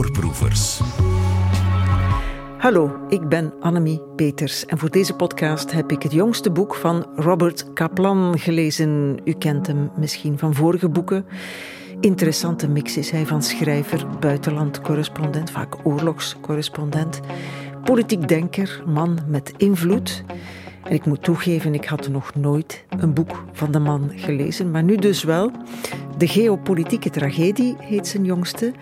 Voorproevers. Hallo, ik ben Annemie Peters en voor deze podcast heb ik het jongste boek van Robert Kaplan gelezen. U kent hem misschien van vorige boeken. Interessante mix is hij van schrijver, buitenlandcorrespondent, vaak oorlogscorrespondent, politiek denker, man met invloed. En ik moet toegeven, ik had nog nooit een boek van de man gelezen, maar nu dus wel. De geopolitieke tragedie heet zijn jongste.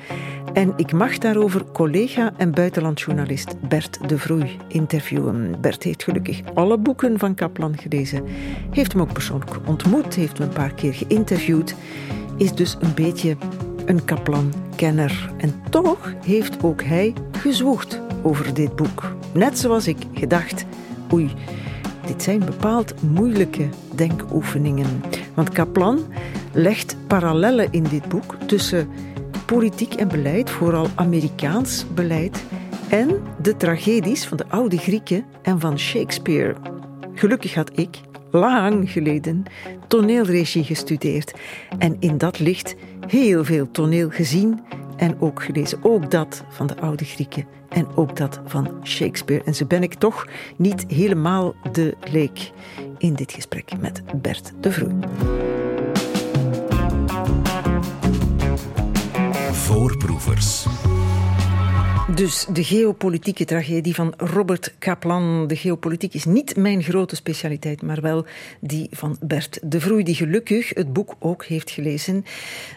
En ik mag daarover collega en buitenlandjournalist Bert de Vroei interviewen. Bert heeft gelukkig alle boeken van Kaplan gelezen, heeft hem ook persoonlijk ontmoet, heeft hem een paar keer geïnterviewd, is dus een beetje een Kaplan-kenner. En toch heeft ook hij gezwoegd over dit boek. Net zoals ik gedacht, oei, dit zijn bepaald moeilijke denkoefeningen. Want Kaplan legt parallellen in dit boek tussen politiek en beleid, vooral Amerikaans beleid, en de tragedies van de oude Grieken en van Shakespeare. Gelukkig had ik lang geleden toneelregie gestudeerd en in dat licht heel veel toneel gezien en ook gelezen. Ook dat van de oude Grieken en ook dat van Shakespeare. En zo ben ik toch niet helemaal de leek in dit gesprek met Bert de Vroei. Voorproevers. Dus de geopolitieke tragedie van Robert Kaplan. De geopolitiek is niet mijn grote specialiteit, maar wel die van Bert de Vroei, die gelukkig het boek ook heeft gelezen.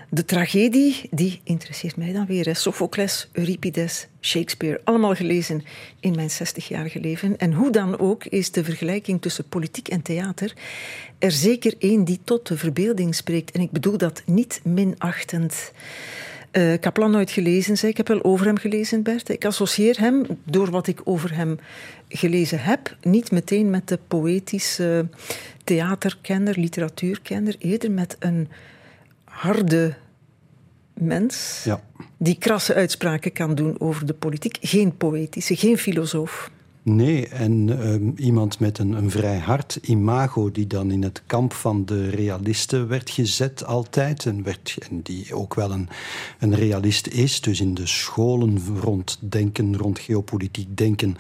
De tragedie, die interesseert mij dan weer. Sophocles, Euripides, Shakespeare, allemaal gelezen in mijn 60-jarige leven. En hoe dan ook is de vergelijking tussen politiek en theater er zeker één die tot de verbeelding spreekt. En ik bedoel dat niet minachtend. Uh, Kaplan nooit gelezen, zei ik. heb wel over hem gelezen, Bert. Ik associeer hem, door wat ik over hem gelezen heb, niet meteen met de poëtische theaterkenner, literatuurkenner, eerder met een harde mens ja. die krasse uitspraken kan doen over de politiek. Geen poëtische, geen filosoof. Nee, en ehm, iemand met een, een, vrij hard imago die dan in het kamp van de realisten werd gezet altijd. En, werd, en die ook wel een, een realist is. Dus in de scholen rond denken, rond geopolitiek denken.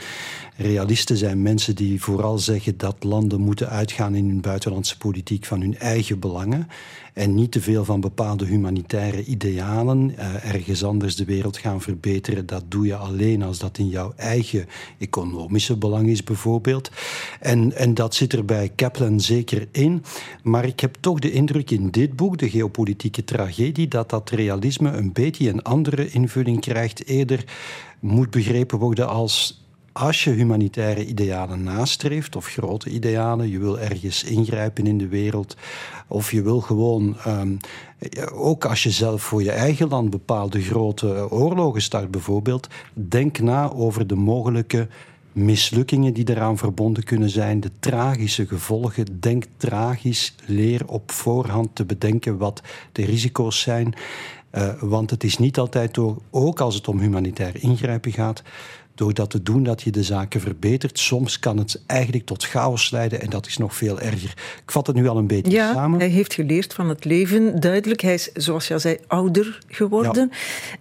Realisten zijn mensen die vooral zeggen dat landen moeten uitgaan in hun buitenlandse politiek van hun eigen belangen en niet te veel van bepaalde humanitaire idealen uh, ergens anders de wereld gaan verbeteren. Dat doe je alleen als dat in jouw eigen economische belang is, bijvoorbeeld. En, en dat zit er bij Kaplan zeker in. Maar ik heb toch de indruk in dit boek, De Geopolitieke Tragedie, dat dat realisme een beetje een andere invulling krijgt. Eerder moet begrepen worden als als je humanitaire idealen nastreeft, of grote idealen, je wil ergens ingrijpen in de wereld, of je wil gewoon, um, ook als je zelf voor je eigen land bepaalde grote oorlogen start bijvoorbeeld, denk na over de mogelijke mislukkingen die eraan verbonden kunnen zijn, de tragische gevolgen. Denk tragisch, leer op voorhand te bedenken wat de risico's zijn. Uh, want het is niet altijd door, ook als het om humanitair ingrijpen gaat, door dat te doen dat je de zaken verbetert. Soms kan het eigenlijk tot chaos leiden en dat is nog veel erger. Ik vat het nu al een beetje ja, samen. Hij heeft geleerd van het leven, duidelijk. Hij is, zoals je al zei, ouder geworden.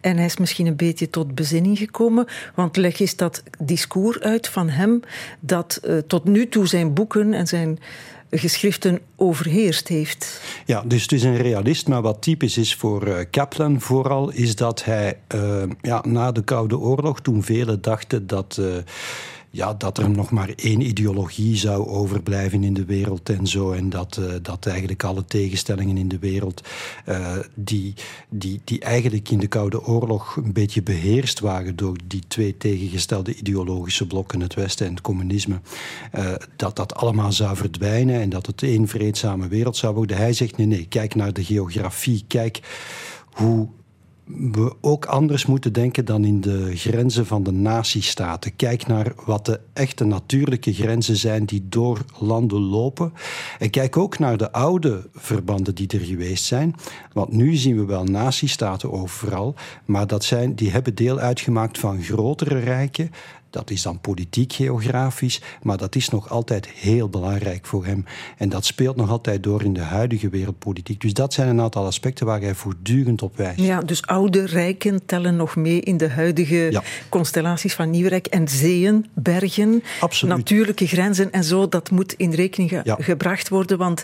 En hij is misschien een beetje tot bezinning gekomen. Want leg eens dat discours uit van hem, dat uh, tot nu toe zijn boeken en zijn geschriften overheerst heeft. Ja, dus het is een realist, maar wat typisch is voor uh, Kaplan vooral, is dat hij uh, ja, na de Koude Oorlog, toen velen dachten dat. Ja, dat er nog maar één ideologie zou overblijven in de wereld en zo. En dat, uh, dat eigenlijk alle tegenstellingen in de wereld, uh, die, die, die eigenlijk in de Koude Oorlog een beetje beheerst waren door die twee tegengestelde ideologische blokken, het Westen en het communisme, uh, dat dat allemaal zou verdwijnen en dat het één vreedzame wereld zou worden. Hij zegt: nee, nee, kijk naar de geografie, kijk hoe we ook anders moeten denken dan in de grenzen van de natiestaten. Kijk naar wat de echte natuurlijke grenzen zijn die door landen lopen. En kijk ook naar de oude verbanden die er geweest zijn. Want nu zien we wel natiestaten overal, maar dat zijn, die hebben deel uitgemaakt van grotere rijken Dat is dan politiek geografisch, maar dat is nog altijd heel belangrijk voor hem. En dat speelt nog altijd door in de huidige wereldpolitiek. Dus dat zijn een aantal aspecten waar hij voortdurend op wijst. Ja, dus oude rijken tellen nog mee in de huidige constellaties van Nieuwrijk. En zeeën, bergen, Absoluut. natuurlijke grenzen en zo, dat moet in rekening gebracht worden, want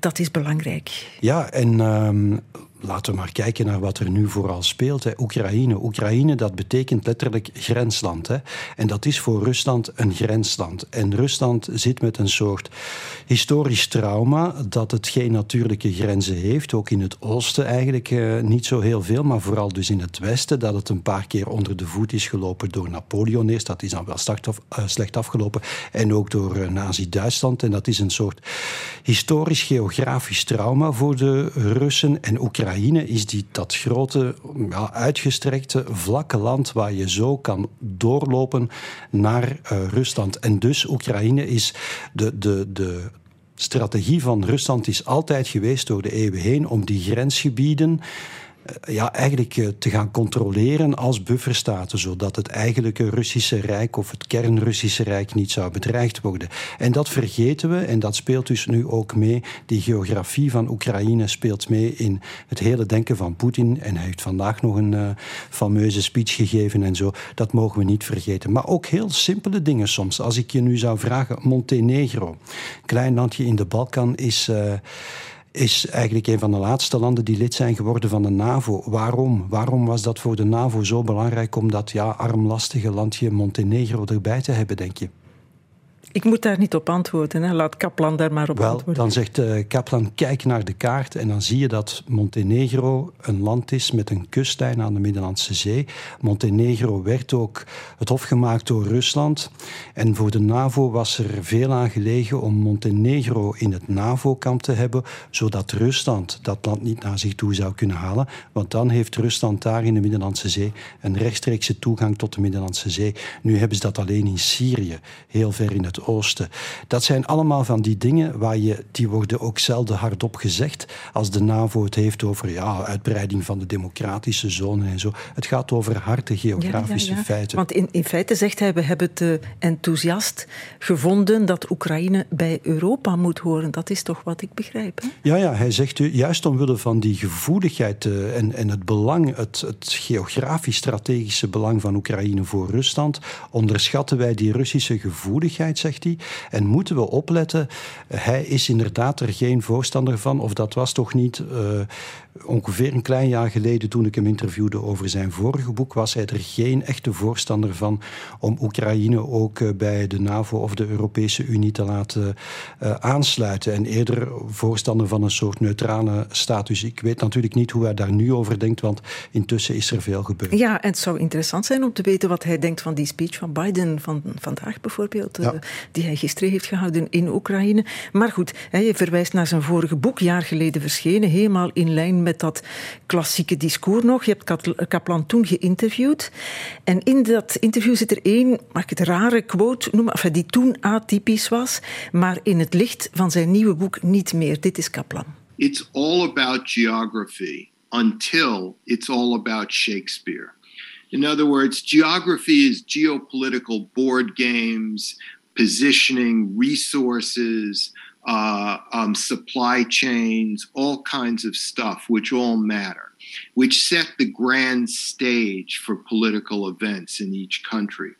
dat is belangrijk. Ja, en um, laten we maar kijken naar wat er nu vooral speelt. Hè. Oekraïne. Oekraïne, dat betekent letterlijk grensland. Hè. En dat is voor Rusland een grensland. En Rusland zit met een soort historisch trauma dat het geen natuurlijke grenzen heeft. Ook in het oosten eigenlijk eh, niet zo heel veel, maar vooral dus in het westen. Dat het een paar keer onder de voet is gelopen door Napoleon eerst. Dat is dan wel af, uh, slecht afgelopen. En ook door uh, Nazi-Duitsland. En dat is een soort historisch-geografisch trauma voor de Russen en Oekraïne Oekraïne is die, dat grote, ja, uitgestrekte, vlakke land waar je zo kan doorlopen naar uh, Rusland. En dus Oekraïne is de, de, de strategie van Rusland is altijd geweest door de eeuwen heen om die grensgebieden eh, ja, eigenlijk eh, te gaan controleren als bufferstaten, zodat het eigenlijke Russische Rijk of het kern-Russische Rijk niet zou bedreigd worden. En dat vergeten we en dat speelt dus nu ook mee. Die geografie van Oekraïne speelt mee in het hele denken van Poetin. En hij heeft vandaag nog een uh, fameuze speech gegeven en zo. Dat mogen we niet vergeten. Maar ook heel simpele dingen soms. Als ik je nu zou vragen, Montenegro, klein landje in de Balkan, is. Is eigenlijk een van de laatste landen die lid zijn geworden van de NAVO. Waarom? Waarom was dat voor de NAVO zo belangrijk om dat ja, armlastige landje Montenegro erbij te hebben, denk je? Ik moet daar niet op antwoorden. Hè. Laat Kaplan daar maar op Wel, antwoorden. Dan zegt uh, Kaplan, kijk naar de kaart en dan zie je dat Montenegro een land is met een kustlijn aan de Middellandse Zee. Montenegro werd ook het hof gemaakt door Rusland. En voor de NAVO was er veel aan gelegen om Montenegro in het NAVO-kamp te hebben, zodat Rusland dat land niet naar zich toe zou kunnen halen. Want dan heeft Rusland daar in de Middellandse Zee een rechtstreekse toegang tot de Middellandse Zee. Nu hebben ze dat alleen in Syrië, heel ver in het oosten. Dat zijn allemaal van die dingen waar je, die worden ook zelden hardop gezegd als de NAVO het heeft over ja, uitbreiding van de democratische zone en zo. Het gaat over harde geografische feiten. Want in, in feite zegt hij, we hebben te enthousiast gevonden dat Oekraïne bij Europa moet horen. Dat is toch wat ik begrijp? Hè? Ja, ja, hij zegt juist omwille van die gevoeligheid uh, en, en het belang, het, het geografisch-strategische belang van Oekraïne voor Rusland, onderschatten wij die Russische gevoeligheid, zegt hij. En moeten we opletten, hij is inderdaad er geen voorstander van, of dat was toch niet uh, ongeveer een klein jaar geleden toen ik hem interviewde over zijn vorige boek, was hij er geen echte voorstander van om Oekraïne ook uh, bij de NAVO of de Europese Unie te laten uh, aansluiten. En eerder voorstander van een soort neutrale status. Ik weet natuurlijk niet hoe hij daar nu over denkt, want intussen is er veel gebeurd. Ja, en het zou interessant zijn om te weten wat hij denkt van die speech van Biden van vandaag bijvoorbeeld. Ja die hij gisteren heeft gehouden in Oekraïne. Maar goed, hij verwijst naar zijn vorige boek, jaar geleden verschenen, helemaal in lijn met dat klassieke discours nog. Je hebt Kaplan toen geïnterviewd. En in dat interview zit er één, mag ik het rare quote noemen, enfin, die toen atypisch was, maar in het licht van zijn nieuwe boek niet meer. Dit is Kaplan. It's all about geography until it's all about Shakespeare. In other words, geography is geopolitical board games, positioning, resources, uh, um, supply chains, all kinds of stuff, which all matter, which set the grand stage for political events in each country.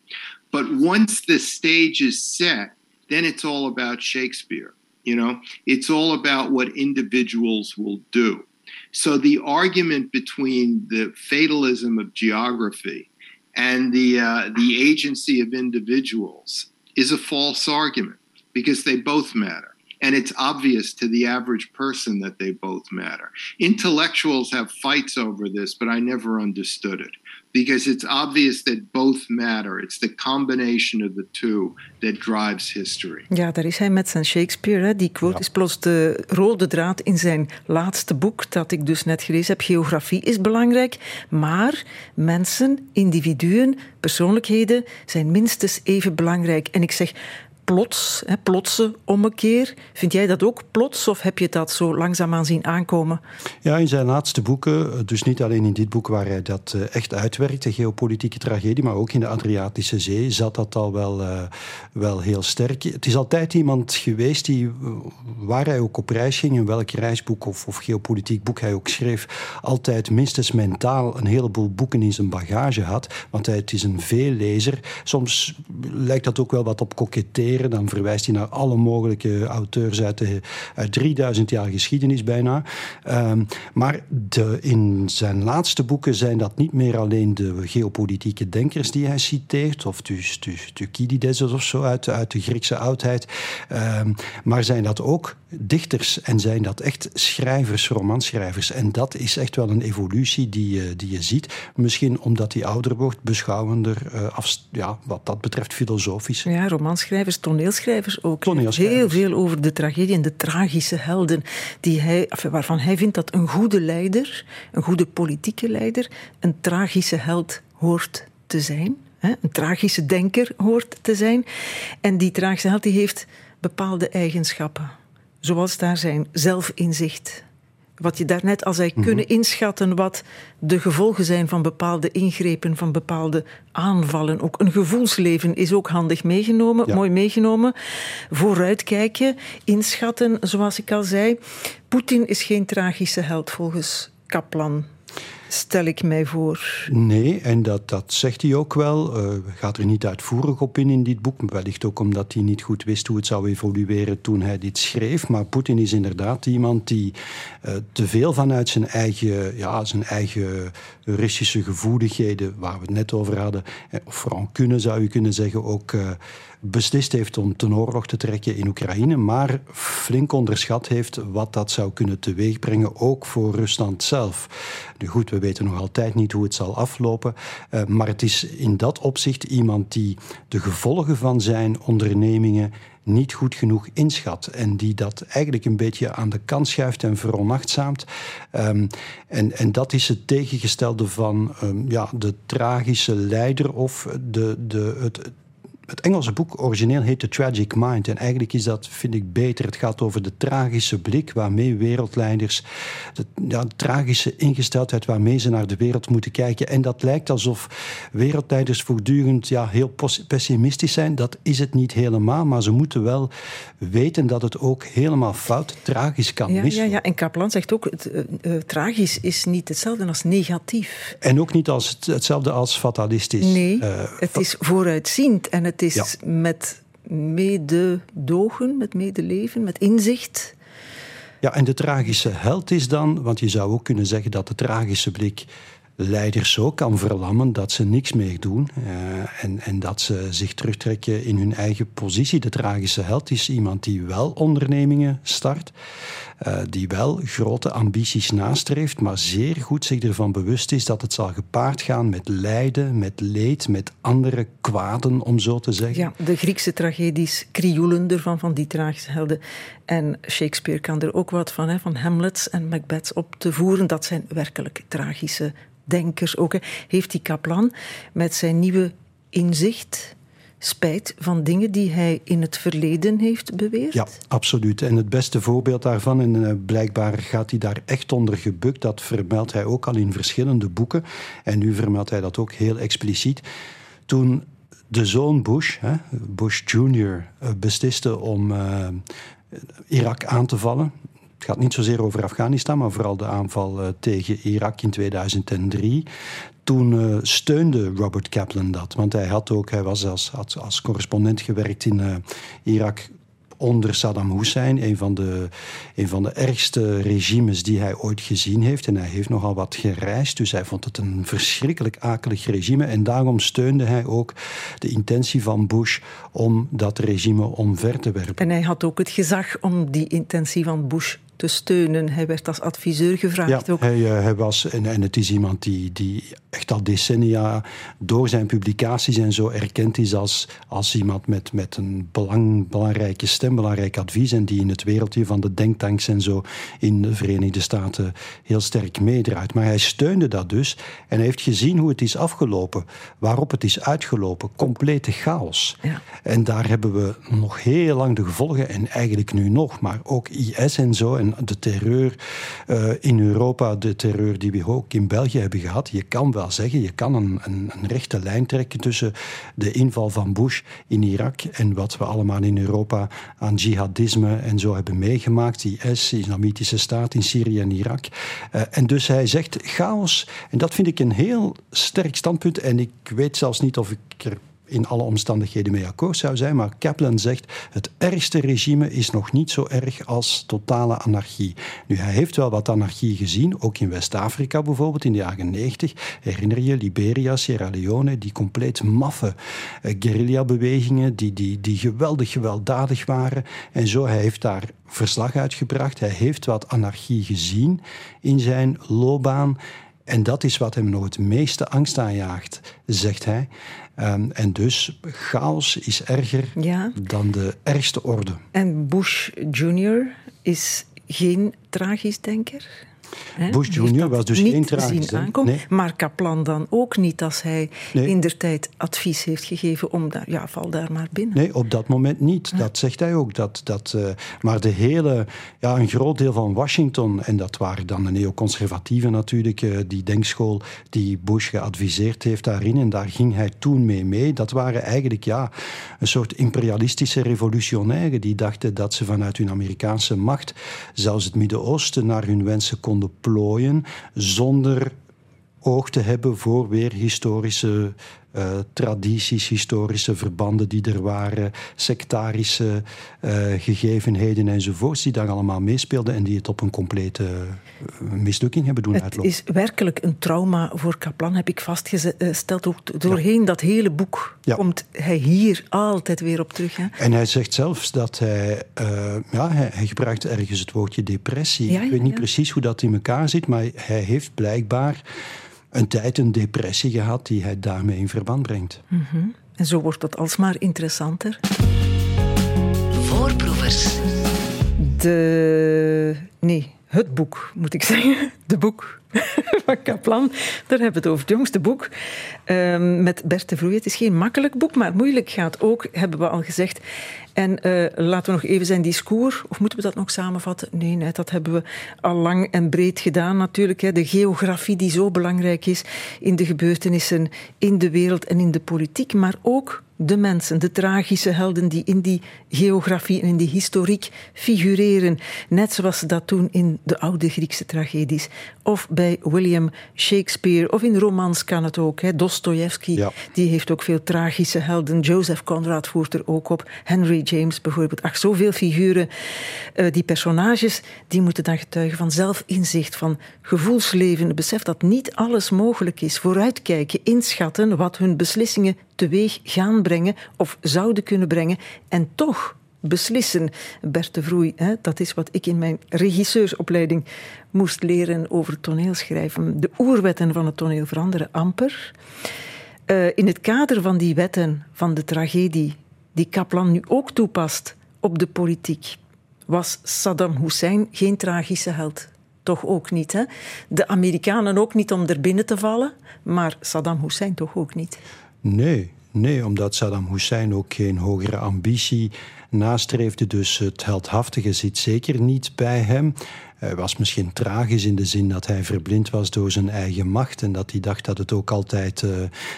But once the stage is set, then it's all about Shakespeare. You know, it's all about what individuals will do. So the argument between the fatalism of geography and the uh, the agency of individuals is a false argument because they both matter. And it's obvious to the average person that they both matter. Intellectuals have fights over this, but I never understood it because it's obvious that both matter. It's the combination of the two that drives history. Ja, daar is hij met zijn Shakespeare. Hè. Die quote ja. is plots de rode draad in zijn laatste boek, dat ik dus net gelezen heb. Geografie is belangrijk, maar mensen, individuen, persoonlijkheden zijn minstens even belangrijk. En ik zeg plots, hè, plotse ommekeer. Vind jij dat ook plots of heb je dat zo langzaamaan zien aankomen? Ja, in zijn laatste boeken, dus niet alleen in dit boek waar hij dat eh, echt uitwerkt, de geopolitieke tragedie, maar ook in de Adriatische Zee zat dat al wel, uh, wel heel sterk. Het is altijd iemand geweest die, waar hij ook op reis ging, in welk reisboek of, of geopolitiek boek hij ook schreef, altijd minstens mentaal een heleboel boeken in zijn bagage had. Want hij is een veellezer. Soms lijkt dat ook wel wat op koketteren. Dan verwijst hij naar alle mogelijke auteurs uit, de, uit 3000 jaar geschiedenis bijna. Um, maar de, in zijn laatste boeken zijn dat niet meer alleen de geopolitieke denkers die hij citeert, of Thucydides of zo uit, uit de Griekse oudheid, um, maar zijn dat ook dichters en zijn dat echt schrijvers, romanschrijvers. En dat is echt wel een evolutie die, die je ziet. Misschien omdat hij ouder wordt, beschouwender, uh, af, ja, wat dat betreft filosofisch. Ja, romanschrijvers, toneelschrijvers ook. Toneelschrijvers. Heel veel over de tragedie en de tragische helden die hij, waarvan hij vindt dat een goede leider, een goede politieke leider, een tragische held hoort te zijn. Een tragische denker hoort te zijn. En die tragische held die heeft bepaalde eigenschappen. Zoals daar zijn zelfinzicht, wat je daarnet al zei, mm kunnen inschatten wat de gevolgen zijn van bepaalde ingrepen, van bepaalde aanvallen. Ook een gevoelsleven is ook handig meegenomen, mooi meegenomen. Vooruitkijken, inschatten, zoals ik al zei. Poetin is geen tragische held volgens Kaplan stel ik mij voor. Nee, en dat, dat zegt hij ook wel. Uh, gaat er niet uitvoerig op in in dit boek. Wellicht ook omdat hij niet goed wist hoe het zou evolueren toen hij dit schreef. Maar Poetin is inderdaad iemand die uh, te veel vanuit zijn eigen, ja, zijn eigen Russische gevoeligheden, waar we het net over hadden, eh, of rancune zou je kunnen zeggen, ook beslist heeft om ten oorlog te trekken in Oekraïne, maar flink onderschat heeft wat dat zou kunnen teweegbrengen, ook voor Rusland zelf. Nu goed, we weten nog altijd niet hoe het zal aflopen, uh, maar het is in dat opzicht iemand die de gevolgen van zijn ondernemingen niet goed genoeg inschat. En die dat eigenlijk een beetje aan de kant schuift en veronachtzaamt. Um, en, en dat is het tegengestelde van um, ja, de tragische leider of de, de, het, het Engelse boek origineel heet The Tragic Mind. En eigenlijk is dat, vind ik, beter. Het gaat over de tragische blik waarmee wereldleiders, de, ja, de tragische ingesteldheid waarmee ze naar de wereld moeten kijken. En dat lijkt alsof wereldleiders voortdurend ja, heel pessimistisch zijn. Dat is het niet helemaal, maar ze moeten wel weten dat het ook helemaal fout, tragisch kan ja, missen. Ja, ja, en Kaplan zegt ook, het, uh, tragisch is niet hetzelfde als negatief. En ook niet als het, hetzelfde als fatalistisch. Nee, uh, het is vooruitziend en het is ja. met mededogen, met medeleven, met inzicht. Ja, en de tragische held is dan, want je zou ook kunnen zeggen dat de tragische blik leiders zo kan verlammen dat ze niks meer doen uh, en, en dat ze zich terugtrekken in hun eigen positie. De tragische held is iemand die wel ondernemingen start, uh, die wel grote ambities nastreeft, maar zeer goed zich ervan bewust is dat het zal gepaard gaan met lijden, met leed, met andere kwaden, om zo te zeggen. Ja, de Griekse tragedies krioelen ervan, van die tragische helden. En Shakespeare kan er ook wat van, hè, van Hamlet en Macbeth op te voeren. Dat zijn werkelijk tragische denkers ook. Heeft die Kaplan met zijn nieuwe inzicht spijt van dingen die hij in het verleden heeft beweerd? Ja, absoluut. En het beste voorbeeld daarvan, en uh, blijkbaar gaat hij daar echt onder gebukt, dat vermeldt hij ook al in verschillende boeken. En nu vermeldt hij dat ook heel expliciet. Toen de zoon Bush, Bush Jr., uh, besliste om uh, Irak aan te vallen. Het gaat niet zozeer over Afghanistan, maar vooral de aanval tegen Irak in 2003. Toen uh, steunde Robert Kaplan dat. Want hij, had ook, hij was als, als, correspondent gewerkt in uh, Irak onder Saddam Hussein, een van, de, een van de ergste regimes die hij ooit gezien heeft. En hij heeft nogal wat gereisd, dus hij vond het een verschrikkelijk akelig regime. En daarom steunde hij ook de intentie van Bush om dat regime omver te werpen. En hij had ook het gezag om die intentie van Bush te steunen. Hij werd als adviseur gevraagd ja, ook. Hij, uh, hij was, en, en, het is iemand die, die echt al decennia door zijn publicaties en zo erkend is als, als iemand met, met een belang, belangrijke stem, belangrijk advies en die in het wereldje van de denktanks en zo in de Verenigde Staten heel sterk meedraait. Maar hij steunde dat dus en hij heeft gezien hoe het is afgelopen, waarop het is uitgelopen. Complete chaos. Ja. En daar hebben we nog heel lang de gevolgen en eigenlijk nu nog, maar ook IS en zo en de terreur uh, in Europa, de terreur die we ook in België hebben gehad. Je kan wel zeggen, je kan een, een, een rechte lijn trekken tussen de inval van Bush in Irak en wat we allemaal in Europa aan jihadisme en zo hebben meegemaakt. IS, Islamitische Staat in Syrië en Irak. Uh, en dus hij zegt chaos. En dat vind ik een heel sterk standpunt. En ik weet zelfs niet of ik er in alle omstandigheden mee akkoord zou zijn. Maar Kaplan zegt: het ergste regime is nog niet zo erg als totale anarchie. Nu, hij heeft wel wat anarchie gezien, ook in West-Afrika bijvoorbeeld in de jaren 90. Herinner je Liberia, Sierra Leone, die compleet maffe uh, guerrilla-bewegingen, die, die, die geweldig gewelddadig waren. En zo, hij heeft daar verslag uitgebracht. Hij heeft wat anarchie gezien in zijn loopbaan. En dat is wat hem nog het meeste angst aanjaagt, zegt hij. Um, en dus chaos is erger ja. dan de ergste orde. En Bush Jr. is geen tragisch denker? He? Bush Jr. was dus niet geen tragisch zien aankomen, nee. Maar Kaplan dan ook niet als hij nee. in der tijd advies heeft gegeven om daar, ja, val daar maar binnen. Nee, op dat moment niet. Ja. Dat zegt hij ook. Dat, dat, uh, maar de hele, ja, een groot deel van Washington, en dat waren dan de neoconservatieven natuurlijk, uh, die denkschool die Bush geadviseerd heeft daarin, en daar ging hij toen mee mee. Dat waren eigenlijk ja, een soort imperialistische revolutionairen die dachten dat ze vanuit hun Amerikaanse macht zelfs het Midden-Oosten naar hun wensen konden plooien zonder oog te hebben voor weer historische uh, tradities, historische verbanden die er waren, sectarische uh, gegevenheden enzovoorts, die daar allemaal meespeelden en die het op een complete uh, mislukking hebben doen het uitlopen. Het is werkelijk een trauma voor Kaplan, heb ik vastgesteld. Ook doorheen ja. dat hele boek ja. komt hij hier altijd weer op terug. Hè? En hij zegt zelfs dat hij, ja, hij, hij, gebruikt ergens het woordje depressie. Ja, ik weet niet precies hoe dat in elkaar zit, maar hij heeft blijkbaar een tijd een depressie gehad die hij daarmee in verband brengt. Mm -hmm. En zo wordt het alsmaar interessanter. Voorproevers. De. Nee, het boek, moet ik zeggen. De boek van Kaplan. Daar hebben we het over. Het jongste boek um, met Bert de Vroei. Het is geen makkelijk boek, maar moeilijk gaat ook, hebben we al gezegd. En uh, laten we nog even zijn discours, of moeten we dat nog samenvatten? Nee, nee, dat hebben we al lang en breed gedaan natuurlijk. Hè. De geografie die zo belangrijk is in de gebeurtenissen in de wereld en in de politiek, maar ook de mensen, de tragische helden die in die geografie en in die historiek figureren. Net zoals ze dat doen in de oude Griekse tragedies. Of bij William Shakespeare. Of in romans kan het ook. Dostoevsky, ja. die heeft ook veel tragische helden. Joseph Conrad voert er ook op. Henry James bijvoorbeeld. Ach, zoveel figuren. Uh, die personages, die moeten dan getuigen van zelfinzicht, van gevoelsleven. Besef dat niet alles mogelijk is. Vooruitkijken, inschatten wat hun beslissingen teweeg gaan brengen of zouden kunnen brengen. En toch beslissen. Bert de Vroei, hè, dat is wat ik in mijn regisseursopleiding moest leren over toneelschrijven. De oerwetten van het toneel veranderen amper. Uh, in het kader van die wetten van de tragedie, die Kaplan nu ook toepast op de politiek, was Saddam Hussein geen tragische held. Toch ook niet. Hè? De Amerikanen ook niet om er binnen te vallen, maar Saddam Hussein toch ook niet. Nee, nee, omdat Saddam Hussein ook geen hogere ambitie nastreefde. Dus het heldhaftige zit zeker niet bij hem. Hij was misschien tragisch in de zin dat hij verblind was door zijn eigen macht en dat hij dacht dat het ook altijd uh,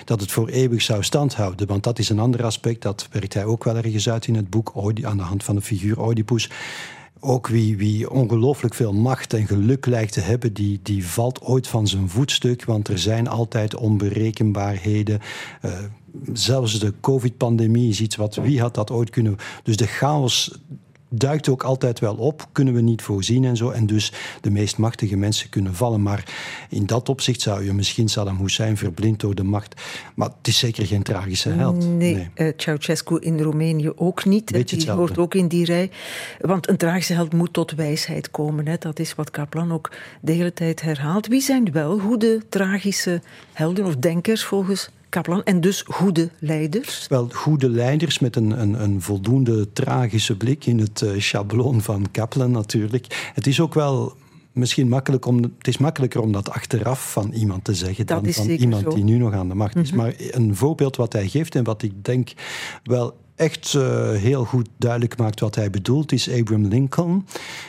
dat het voor eeuwig zou standhouden. Want dat is een ander aspect, dat werkt hij ook wel ergens uit in het boek aan de hand van de figuur Oedipus ook wie, wie ongelooflijk veel macht en geluk lijkt te hebben, die, die valt ooit van zijn voetstuk. Want er zijn altijd onberekenbaarheden. Uh, zelfs de COVID-pandemie is iets wat wie had dat ooit kunnen. Dus de chaos duikt ook altijd wel op, kunnen we niet voorzien en zo. En dus de meest machtige mensen kunnen vallen. Maar in dat opzicht zou je misschien Saddam Hussein verblind door de macht. Maar het is zeker geen tragische held. Nee, nee. Uh, Ceausescu in Roemenië ook niet. Beetje die hoort ook in die rij. Want een tragische held moet tot wijsheid komen. Hè. Dat is wat Kaplan ook de hele tijd herhaalt. Wie zijn wel goede tragische helden of denkers volgens Kaplan. En dus goede leiders? Wel, goede leiders met een, een, een voldoende tragische blik in het uh, schabloon van Kaplan natuurlijk. Het is ook wel misschien makkelijk om, het is makkelijker om dat achteraf van iemand te zeggen dan van iemand die nu nog aan de macht is. Mhm. Maar een voorbeeld wat hij geeft en wat ik denk wel echt uh, heel goed duidelijk maakt wat hij bedoelt, is Abraham Lincoln.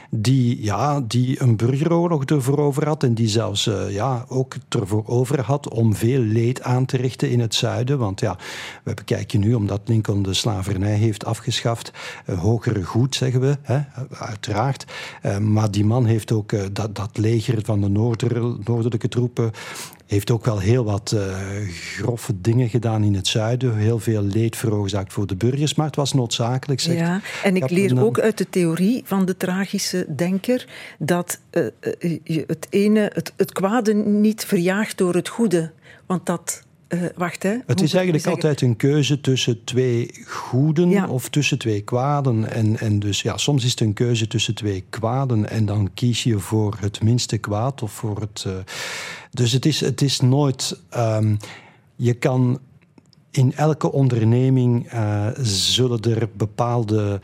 Die, ja, die een burgeroorlog ervoor over had en die zelfs uh, ja, ook ervoor over had om veel leed aan te richten in het zuiden. Want ja, we bekijken nu, omdat Lincoln de slavernij heeft afgeschaft, uh, hogere goed zeggen we, hè, uiteraard. maar die man heeft ook dat, dat leger van de noorder, noordelijke troepen heeft ook wel heel wat uh, grove dingen gedaan in het zuiden. Heel veel leed veroorzaakt voor de burgers, maar het was noodzakelijk. Zegt ja, en ik leer ook uit de theorie van de tragische denker dat uh, uh, het ene, het, het kwade niet verjaagt door het goede. Want dat uh, wacht, hè. Het is eigenlijk altijd een keuze tussen twee goeden ja. of tussen twee kwaden. En, en dus ja, soms is het een keuze tussen twee kwaden en dan kies je voor het minste kwaad of voor het. Uh, dus het is, het is nooit. Um, je kan in elke onderneming uh, zullen er bepaalde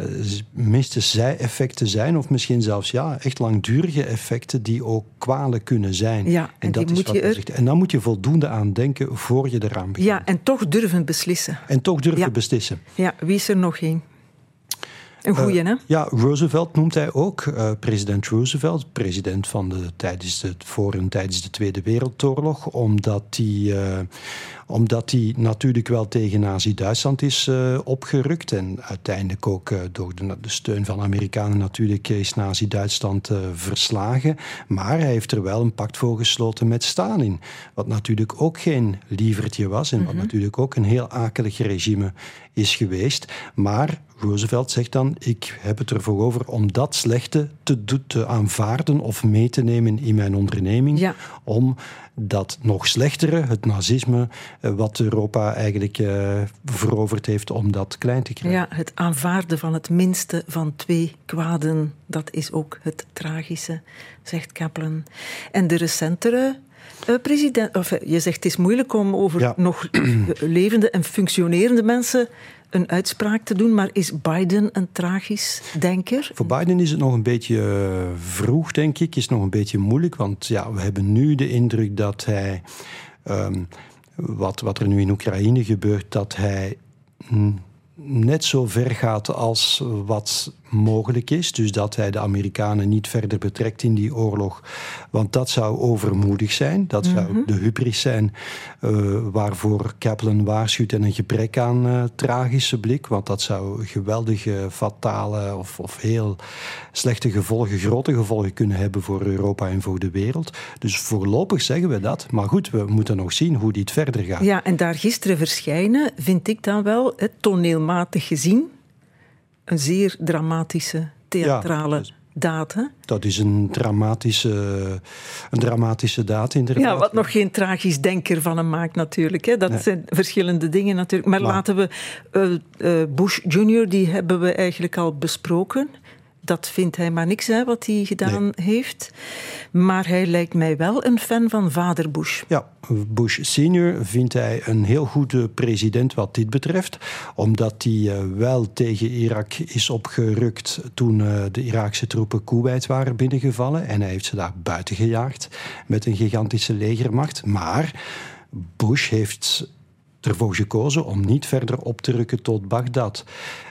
uh, minste zij-effecten zijn, of misschien zelfs ja, echt langdurige effecten die ook kwalijk kunnen zijn. Ja, en, en dat is wat je er... zegt. En dan moet je voldoende aan denken voor je eraan begint. Ja, en toch durven beslissen. En toch durven ja. beslissen. Ja, wie is er nog één? Een goeie, uh, hè? Ja, Roosevelt noemt hij ook. Uh, president Roosevelt, president van de, tijdens de, voor en tijdens de Tweede Wereldoorlog. Omdat hij, uh, omdat hij natuurlijk wel tegen Nazi-Duitsland is opgerukt. En uiteindelijk ook door de, de, steun van Amerikanen natuurlijk is Nazi-Duitsland verslagen. Maar hij heeft er wel een pact voor gesloten met Stalin. Wat natuurlijk ook geen lievertje was. En wat mm -hmm. natuurlijk ook een heel akelig regime is geweest. Maar Roosevelt zegt dan: Ik heb het ervoor over om dat slechte te, te aanvaarden of mee te nemen in mijn onderneming. Ja. Om dat nog slechtere, het nazisme, wat Europa eigenlijk uh, veroverd heeft, om dat klein te krijgen. Ja, het aanvaarden van het minste van twee kwaden, dat is ook het tragische, zegt Kaplan. En de recentere president, of, je zegt het is moeilijk om over ja. nog levende en functionerende mensen een uitspraak te doen, maar is Biden een tragisch denker? Voor Biden is het nog een beetje vroeg, denk ik. Is nog een beetje moeilijk, want ja, we hebben nu de indruk dat hij, um, wat, wat er nu in Oekraïne gebeurt, dat hij net zo ver gaat als wat mogelijk is. Dus dat hij de Amerikanen niet verder betrekt in die oorlog. Want dat zou overmoedig zijn. Dat zou mm -hmm. de hubris zijn uh, waarvoor Kaplan waarschuwt. En een gebrek aan uh, tragische blik. Want dat zou geweldige, fatale of, of heel slechte gevolgen, grote gevolgen kunnen hebben voor Europa en voor de wereld. Dus voorlopig zeggen we dat. Maar goed, we moeten nog zien hoe dit verder gaat. Ja, en daar gisteren verschijnen, vind ik dan wel, het toneelmatig gezien een zeer dramatische theatrale ja, dus daad. Hè? Dat is een dramatische, een dramatische daad, inderdaad. Ja, wat nog geen tragisch denker van hem maakt, natuurlijk. Hè. Dat nee. zijn verschillende dingen, natuurlijk. Maar, maar laten we uh, uh, Bush Jr., die hebben we eigenlijk al besproken. Dat vindt hij maar niks, hè, wat hij gedaan nee. heeft. Maar hij lijkt mij wel een fan van vader Bush. Ja, Bush senior vindt hij een heel goede president wat dit betreft. Omdat hij uh, wel tegen Irak is opgerukt toen uh, de Iraakse troepen Kuwait waren binnengevallen. En hij heeft ze daar buiten gejaagd met een gigantische legermacht. Maar Bush heeft ervoor gekozen om niet verder op te rukken tot Bagdad.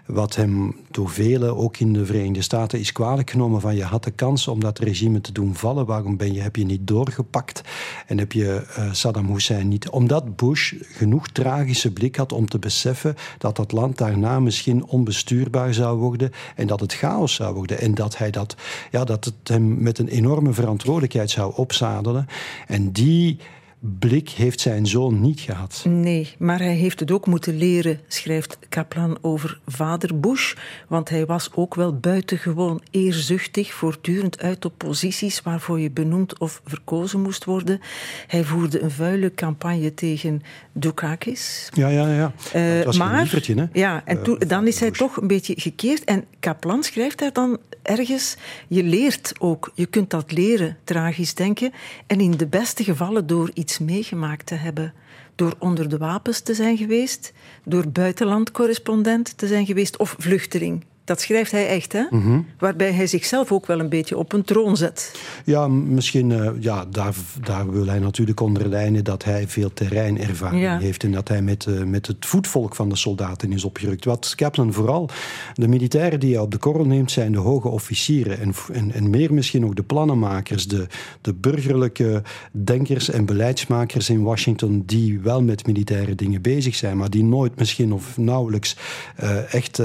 Wat hem door velen, ook in de Verenigde Staten, is kwalijk genomen van je had de kans om dat regime te doen vallen. Waarom ben je, heb je niet doorgepakt en heb je uh, Saddam Hussein niet? Omdat Bush genoeg tragische blik had om te beseffen dat dat land daarna misschien onbestuurbaar zou worden en dat het chaos zou worden. En dat hij dat, ja, dat het hem met een enorme verantwoordelijkheid zou opzadelen. En die blik heeft zijn zoon niet gehad. Nee, maar hij heeft het ook moeten leren, schrijft Kaplan over vader Bush. Want hij was ook wel buitengewoon eerzuchtig, voortdurend uit op posities waarvoor je benoemd of verkozen moest worden. Hij voerde een vuile campagne tegen Dukakis. Ja, ja, ja. Uh, dat was maar, een hè? Ja, en uh, dan is hij toch een beetje gekeerd. En Kaplan schrijft daar dan ergens, je leert ook, je kunt dat leren, tragisch denken. En in de beste gevallen door iets meegemaakt te hebben. Door onder de wapens te zijn geweest, door buitenlandcorrespondent te zijn geweest of vluchteling. Dat schrijft hij echt, hè? Mhm. Waarbij hij zichzelf ook wel een beetje op een troon zet. Ja, misschien, uh, ja, daar, daar wil hij natuurlijk onderlijnen dat hij veel terreinervaring Ja. heeft en dat hij met, uh, met het voetvolk van de soldaten is opgerukt. Wat Kaplan vooral, de militairen die hij op de korrel neemt, zijn de hoge officieren en, en, en meer misschien ook de plannenmakers, de, de burgerlijke denkers en beleidsmakers in Washington die wel met militaire dingen bezig zijn, maar die nooit misschien of nauwelijks uh, echt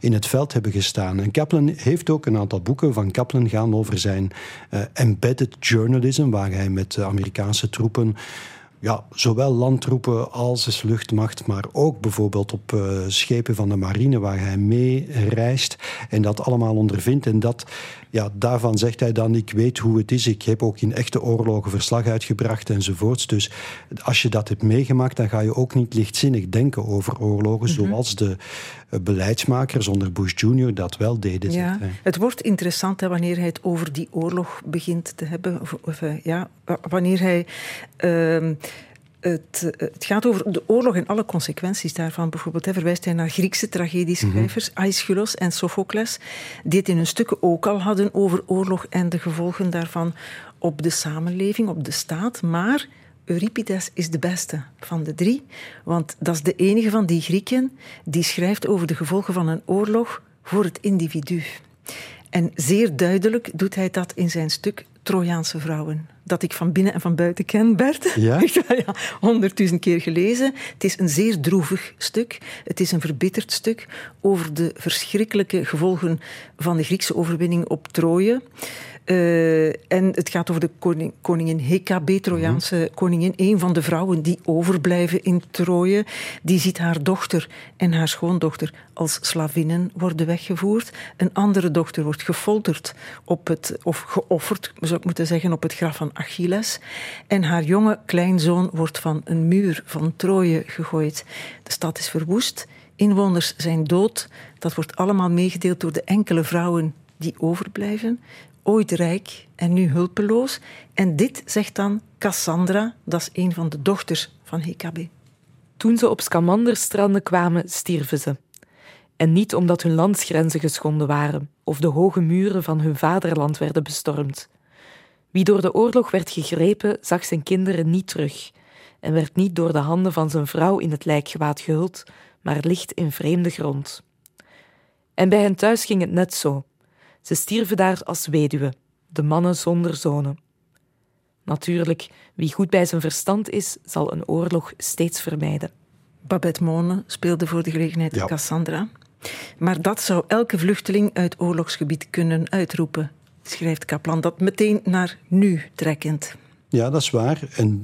in het veld hebben gestaan. En Kaplan heeft ook een aantal boeken van Kaplan gaan over zijn uh, embedded journalism, waar hij met Amerikaanse troepen ja, zowel landtroepen als de luchtmacht, maar ook bijvoorbeeld op uh, schepen van de marine waar hij mee reist en dat allemaal ondervindt. En dat, ja, daarvan zegt hij dan, ik weet hoe het is, ik heb ook in echte oorlogen verslag uitgebracht enzovoorts. Dus als je dat hebt meegemaakt, dan ga je ook niet lichtzinnig denken over oorlogen, Mhm. mm -hmm. zoals de uh, beleidsmakers onder Bush Jr. dat wel deden. Ja, zegt het wordt interessant hè, wanneer hij het over die oorlog begint te hebben. Of, of, uh, ja, wanneer hij... Uh, het, het, gaat over de oorlog en alle consequenties daarvan. Bijvoorbeeld hè, verwijst hij naar Griekse tragedieschrijvers, mm -hmm. Aeschylus en Sophocles, die het in hun stukken ook al hadden over oorlog en de gevolgen daarvan op de samenleving, op de staat. Maar Euripides is de beste van de drie, want dat is de enige van die Grieken die schrijft over de gevolgen van een oorlog voor het individu. En zeer duidelijk doet hij dat in zijn stuk Trojaanse vrouwen. Dat ik van binnen en van buiten ken, Bert. Ja? ja, honderdduizend keer gelezen. Het is een zeer droevig stuk. Het is een verbitterd stuk over de verschrikkelijke gevolgen van de Griekse overwinning op Troje. Uh, en het gaat over de koning, koningin Hekabe, Trojaanse mm. koningin. Een van de vrouwen die overblijven in Troje. Die ziet haar dochter en haar schoondochter als slavinnen worden weggevoerd. Een andere dochter wordt gefolterd op het, of geofferd, zou moeten zeggen, op het graf van Achilles. En haar jonge kleinzoon wordt van een muur van Troje gegooid. De stad is verwoest. Inwoners zijn dood. Dat wordt allemaal meegedeeld door de enkele vrouwen die overblijven ooit rijk en nu hulpeloos. En dit zegt dan Cassandra, dat is een van de dochters van Hekabe. Toen ze op Scamanderstranden kwamen, stierven ze. En niet omdat hun landsgrenzen geschonden waren of de hoge muren van hun vaderland werden bestormd. Wie door de oorlog werd gegrepen, zag zijn kinderen niet terug en werd niet door de handen van zijn vrouw in het lijkgewaad gehuld, maar ligt in vreemde grond. En bij hen thuis ging het net zo. Ze stierven daar als weduwe, de mannen zonder zonen. Natuurlijk, wie goed bij zijn verstand is, zal een oorlog steeds vermijden. Babette Mone speelde voor de gelegenheid Ja. Cassandra. Maar dat zou elke vluchteling uit oorlogsgebied kunnen uitroepen, schrijft Kaplan. Dat meteen naar nu trekkend. Ja, dat is waar. En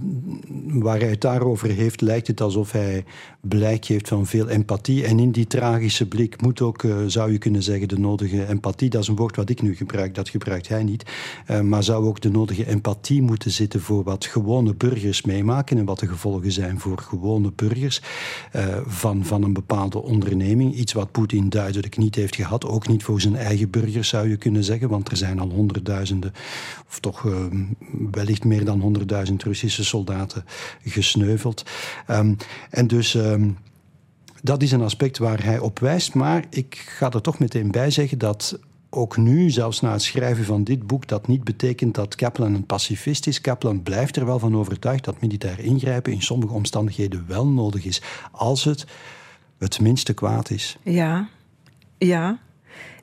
waar hij het daarover heeft, lijkt het alsof hij blijk heeft van veel empathie. En in die tragische blik moet ook, uh, zou je kunnen zeggen, de nodige empathie. Dat is een woord wat ik nu gebruik, dat gebruikt hij niet. Uh, maar zou ook de nodige empathie moeten zitten voor wat gewone burgers meemaken en wat de gevolgen zijn voor gewone burgers uh, van, van een bepaalde onderneming. Iets wat Poetin duidelijk niet heeft gehad. Ook niet voor zijn eigen burgers, zou je kunnen zeggen. Want er zijn al honderdduizenden, of toch wellicht meer dan 100.000 Russische soldaten gesneuveld. Um, en dus um, dat is een aspect waar hij op wijst. Maar ik ga er toch meteen bij zeggen dat ook nu, zelfs na het schrijven van dit boek, dat niet betekent dat Kaplan een pacifist is. Kaplan blijft er wel van overtuigd dat militair ingrijpen in sommige omstandigheden wel nodig is, als het het minste kwaad is. Ja, ja.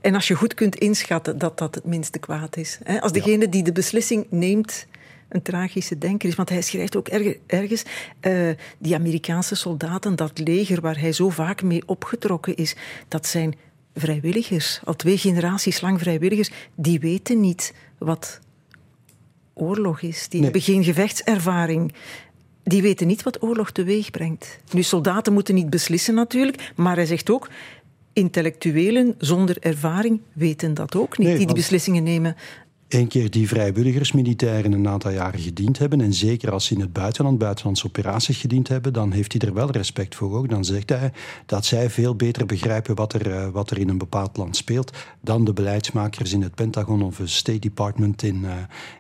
En als je goed kunt inschatten dat dat het minste kwaad is. Als degene die de beslissing neemt een tragische denker is. Want hij schrijft ook erg, ergens... Uh, die Amerikaanse soldaten, dat leger waar hij zo vaak mee opgetrokken is... dat zijn vrijwilligers, al twee generaties lang vrijwilligers... die weten niet wat oorlog is. Die nee. hebben geen gevechtservaring. die weten niet wat oorlog teweeg brengt. Nu, soldaten moeten niet beslissen natuurlijk, maar hij zegt ook, intellectuelen zonder ervaring weten dat ook niet, die die beslissingen nemen. Eén keer die vrijwilligersmilitairen een aantal jaren gediend hebben, en zeker als ze in het buitenland, buitenlandse operaties gediend hebben, dan heeft hij er wel respect voor ook. Dan zegt hij dat zij veel beter begrijpen wat er, eh, wat er in een bepaald land speelt dan de beleidsmakers in het Pentagon of het State Department in, uh,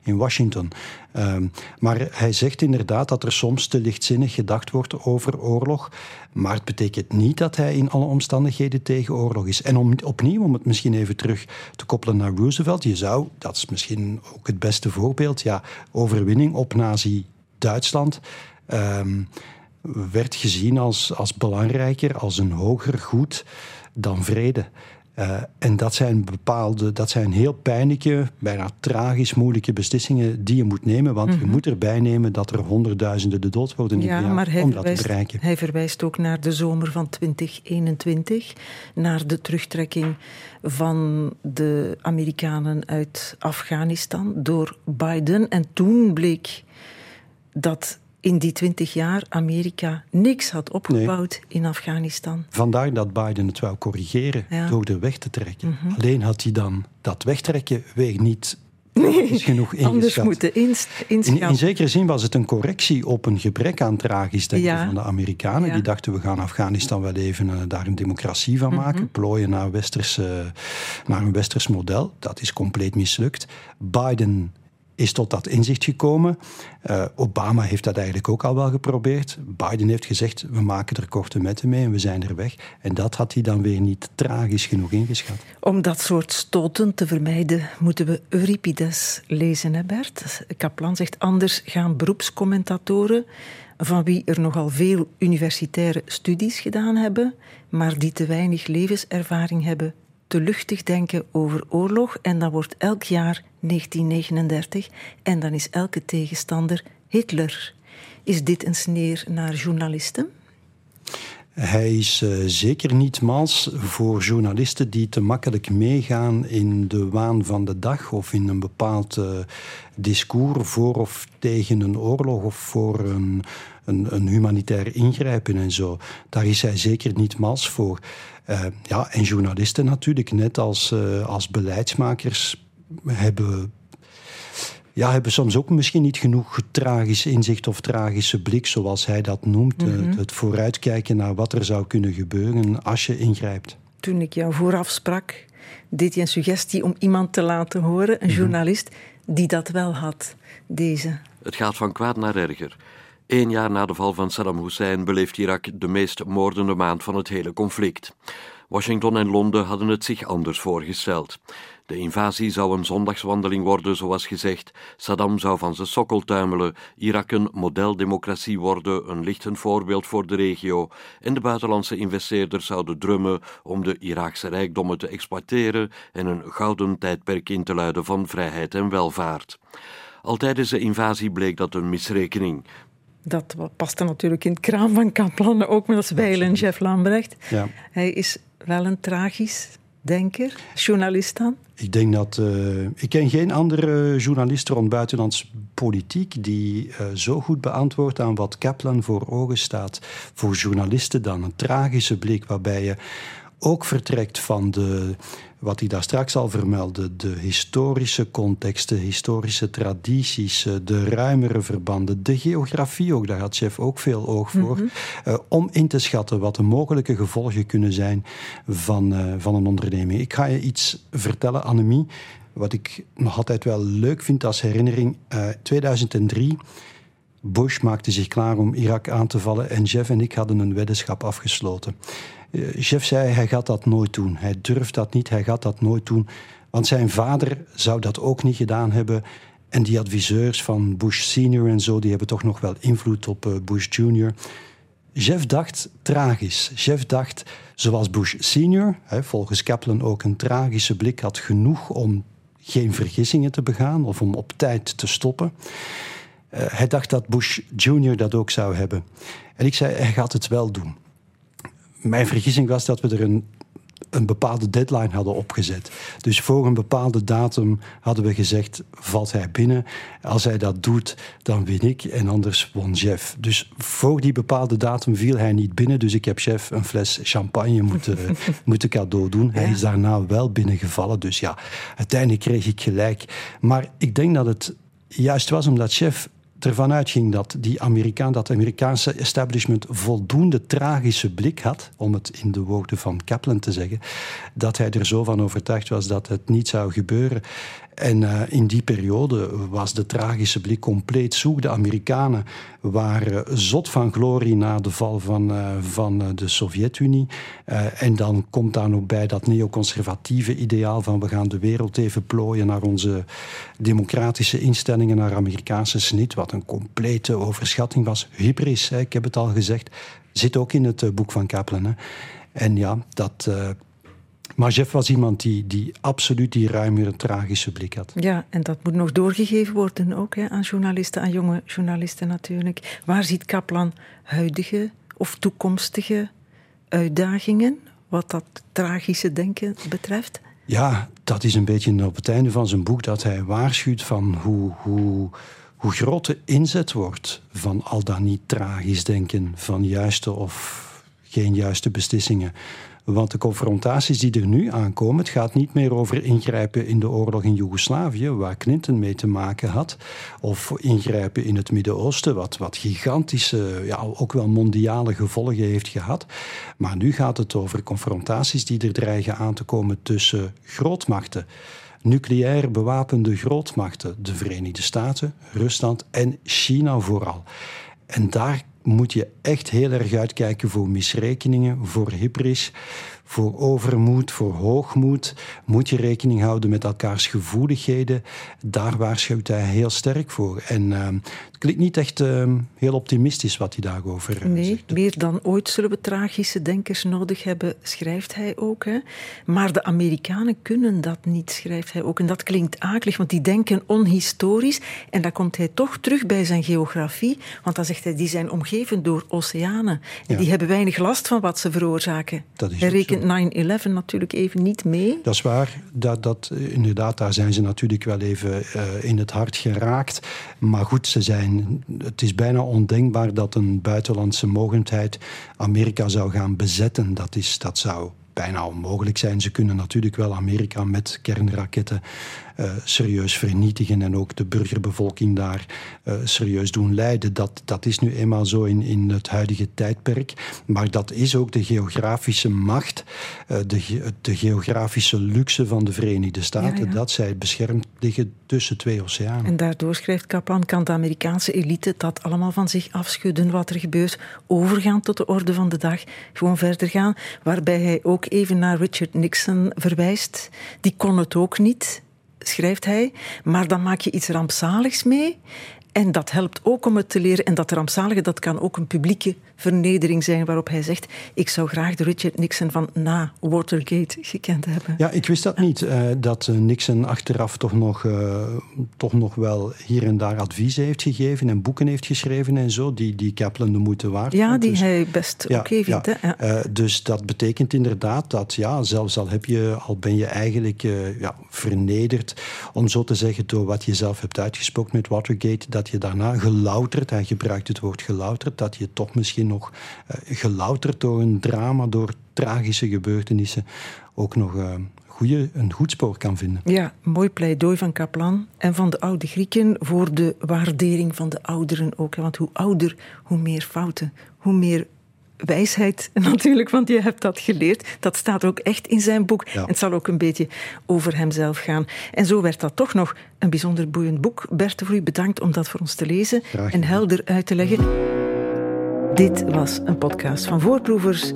in Washington. Um, maar hij zegt inderdaad dat er soms te lichtzinnig gedacht wordt over oorlog. Maar het betekent niet dat hij in alle omstandigheden tegen oorlog is. En om, opnieuw, om het misschien even terug te koppelen naar Roosevelt. Je zou, dat is misschien ook het beste voorbeeld, ja, overwinning op Nazi-Duitsland. Um, werd gezien als, als belangrijker, als een hoger goed dan vrede. Uh, en dat zijn bepaalde, dat zijn heel pijnlijke, bijna tragisch moeilijke beslissingen die je moet nemen. Want mm -hmm. je mhm. moet erbij nemen dat er honderdduizenden de dood worden ja, jaar maar hij om verwijst, dat te bereiken. Hij verwijst ook naar de zomer van 2021, naar de terugtrekking van de Amerikanen uit Afghanistan door Biden. En toen bleek dat in die twintig jaar Amerika niks had opgebouwd nee. in Afghanistan. Vandaar dat Biden het wou corrigeren ja. door de weg te trekken. Mm -hmm. Alleen had hij dan dat wegtrekken weer niet Nee, genoeg ingeschat. anders moeten ins in, in, zekere zin was het een correctie op een gebrek aan tragisch denken ja. van de Amerikanen. Ja. Die dachten, we gaan Afghanistan wel even uh, daar een democratie van maken. Mm -hmm. Plooien naar, westerse, naar een westers model. Dat is compleet mislukt. Biden is tot dat inzicht gekomen. Uh, Obama heeft dat eigenlijk ook al wel geprobeerd. Biden heeft gezegd, we maken er korte metten mee en we zijn er weg. En dat had hij dan weer niet tragisch genoeg ingeschat. Om dat soort stoten te vermijden, moeten we Euripides lezen, hè Bert? Kaplan zegt, anders gaan beroepscommentatoren van wie er nogal veel universitaire studies gedaan hebben, maar die te weinig levenservaring hebben, te luchtig denken over oorlog en dan wordt elk jaar 1939 en dan is elke tegenstander Hitler. Is dit een sneer naar journalisten? Hij is uh, zeker niet mals voor journalisten die te makkelijk meegaan in de waan van de dag of in een bepaald uh, discours voor of tegen een oorlog of voor een, een, een humanitair ingrijpen en zo. Daar is hij zeker niet mals voor. Uh, ja, en journalisten natuurlijk, net als, als beleidsmakers, hebben ja, hebben soms ook misschien niet genoeg tragisch inzicht of tragische blik, zoals hij dat noemt. Mm -hmm. Het vooruitkijken naar wat er zou kunnen gebeuren als je ingrijpt. Toen ik jou vooraf sprak, deed je een suggestie om iemand te laten horen, een mm -hmm. journalist, die dat wel had, deze. Het gaat van kwaad naar erger. Eén jaar na de val van Saddam Hussein beleeft Irak de meest moordende maand van het hele conflict. Washington en Londen hadden het zich anders voorgesteld. De invasie zou een zondagswandeling worden, zoals gezegd. Saddam zou van zijn sokkel tuimelen. Irak een modeldemocratie worden, een lichtend voorbeeld voor de regio. En de buitenlandse investeerders zouden drummen om de Iraakse rijkdommen te exploiteren en een gouden tijdperk in te luiden van vrijheid en welvaart. Al tijdens de invasie bleek dat een misrekening. Dat paste natuurlijk in het kraam van Kaplan, ook met als wijlen Jeff Lambrecht. Ja. Hij is wel een tragisch denker, journalist dan? Ik denk dat. Uh, ik ken geen andere journalist rond buitenlands politiek die uh, zo goed beantwoordt aan wat Kaplan voor ogen staat. Voor journalisten dan een tragische blik waarbij je ook vertrekt van de, wat hij daar straks al vermeldde, de historische context, de historische tradities, eh, de ruimere verbanden, de geografie ook, daar had chef ook veel oog voor, mm -hmm. uh, om in te schatten wat de mogelijke gevolgen kunnen zijn van, uh, van een onderneming. Ik ga je iets vertellen, Annemie, wat ik nog altijd wel leuk vind als herinnering. 2003. Bush maakte zich klaar om Irak aan te vallen en Jeff en ik hadden een weddenschap afgesloten. Jeff zei, hij gaat dat nooit doen. Hij durft dat niet, hij gaat dat nooit doen. Want zijn vader zou dat ook niet gedaan hebben. En die adviseurs van Bush senior en zo, die hebben toch nog wel invloed op uh, Bush junior. Jeff dacht tragisch. Jeff dacht, zoals Bush senior, volgens Kaplan ook een tragische blik had genoeg om geen vergissingen te begaan of om op tijd te stoppen. Uh, hij dacht dat Bush junior dat ook zou hebben. En ik zei, hij gaat het wel doen mijn vergissing was dat we er een, een bepaalde deadline hadden opgezet. Dus voor een bepaalde datum hadden we gezegd: valt hij binnen? Als hij dat doet, dan win ik en anders won Jeff. Dus voor die bepaalde datum viel hij niet binnen. Dus ik heb Chef een fles champagne moeten, moeten cadeau doen. Hij is daarna wel binnengevallen. Dus ja, uiteindelijk kreeg ik gelijk. Maar ik denk dat het juist was omdat Chef ervan uitging dat die Amerikaan, dat Amerikaanse establishment voldoende tragische blik had, om het in de woorden van Kaplan te zeggen, dat hij er zo van overtuigd was dat het niet zou gebeuren. En uh, in die periode was de tragische blik compleet zoek. De Amerikanen waren zot van glorie na de val van, uh, van de Sovjet-Unie. En dan komt daar nog bij dat neoconservatieve ideaal van we gaan de wereld even plooien naar onze democratische instellingen, naar Amerikaanse snit, wat een complete overschatting was. Hybris, hè, ik heb het al gezegd, zit ook in het boek van Kaplan. Hè. En ja, dat maar Jeff was iemand die, die absoluut die ruimere, tragische blik had. Ja, en dat moet nog doorgegeven worden ook hè, aan journalisten, aan jonge journalisten natuurlijk. Waar ziet Kaplan huidige of toekomstige uitdagingen wat dat tragische denken betreft? Ja, dat is een beetje op het einde van zijn boek dat hij waarschuwt van hoe, hoe, hoe groot de inzet wordt van al dan niet tragisch denken, van juiste of geen juiste beslissingen. Want de confrontaties die er nu aankomen, het gaat niet meer over ingrijpen in de oorlog in Joegoslavië, waar Clinton mee te maken had, of ingrijpen in het Midden-Oosten, wat, wat gigantische, ja, ook wel mondiale gevolgen heeft gehad. Maar nu gaat het over confrontaties die er dreigen aan te komen tussen grootmachten nucleair bewapende grootmachten, de Verenigde Staten, Rusland en China vooral. En daar moet je echt heel erg uitkijken voor misrekeningen, voor hybris, voor overmoed, voor hoogmoed. Moet je rekening houden met elkaars gevoeligheden. Daar waarschuwt hij heel sterk voor. En uh, het klinkt niet echt uh, heel optimistisch wat hij daarover uh, nee, zegt. meer dan ooit zullen we tragische denkers nodig hebben, schrijft hij ook. Hè? Maar de Amerikanen kunnen dat niet, schrijft hij ook. En dat klinkt akelig, want die denken onhistorisch. En dan komt hij toch terug bij zijn geografie. Want dan zegt hij, die zijn omgeven door oceanen. En ja. die hebben weinig last van wat ze veroorzaken. Dat is hij rekent 9-11 natuurlijk even niet mee. Dat is waar. Dat, dat, inderdaad, daar zijn ze natuurlijk wel even uh, in het hart geraakt. Maar goed, ze zijn, het is bijna ondenkbaar dat een buitenlandse mogendheid Amerika zou gaan bezetten. Dat, is, dat zou bijna onmogelijk zijn. Ze kunnen natuurlijk wel Amerika met kernraketten serieus vernietigen en ook de burgerbevolking daar uh, serieus doen lijden. Dat, dat is nu eenmaal zo in, in het huidige tijdperk. Maar dat is ook de geografische macht, uh, de, de geografische luxe van de Verenigde Staten, ja, ja. dat zij beschermd liggen tussen twee oceanen. En daardoor, schrijft Kaplan, kan de Amerikaanse elite dat allemaal van zich afschudden wat er gebeurt, overgaan tot de orde van de dag, gewoon verder gaan. Waarbij hij ook even naar Richard Nixon verwijst. Die kon het ook niet schrijft hij, maar dan maak je iets rampzaligs mee. En dat helpt ook om het te leren. En dat rampzalige, dat kan ook een publieke vernedering zijn waarop hij zegt: Ik zou graag de Richard Nixon van na Watergate gekend hebben. Ja, ik wist dat niet. Uh, dat Nixon achteraf toch nog, uh, toch nog wel hier en daar adviezen heeft gegeven en boeken heeft geschreven en zo, die, die Kaplan de moeite waard Ja, die dus, hij best ja, oké vindt. Ja. Hè? Ja. Uh, dus dat betekent inderdaad dat, ja, zelfs al, heb je, al ben je eigenlijk ja, vernederd, om zo te zeggen, door wat je zelf hebt uitgesproken met Watergate, dat je daarna gelouterd, hij gebruikt het woord gelouterd, dat je toch misschien nog uh, gelouterd door een drama, door tragische gebeurtenissen, ook nog uh, goeie, een goed spoor kan vinden. Ja, mooi pleidooi van Kaplan en van de oude Grieken voor de waardering van de ouderen ook. Want hoe ouder, hoe meer fouten, hoe meer wijsheid natuurlijk, want je hebt dat geleerd. Dat staat ook echt in zijn boek. Ja. Het zal ook een beetje over hemzelf gaan. En zo werd dat toch nog een bijzonder boeiend boek. Bert voor u bedankt om dat voor ons te lezen en helder uit te leggen. Dit was een podcast van Voorproevers.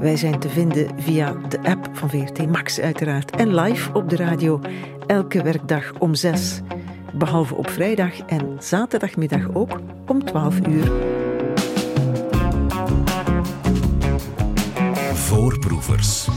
Wij zijn te vinden via de app van VRT Max uiteraard en live op de radio elke werkdag om zes. Behalve op vrijdag en zaterdagmiddag ook om 12 uur. Voorproevers.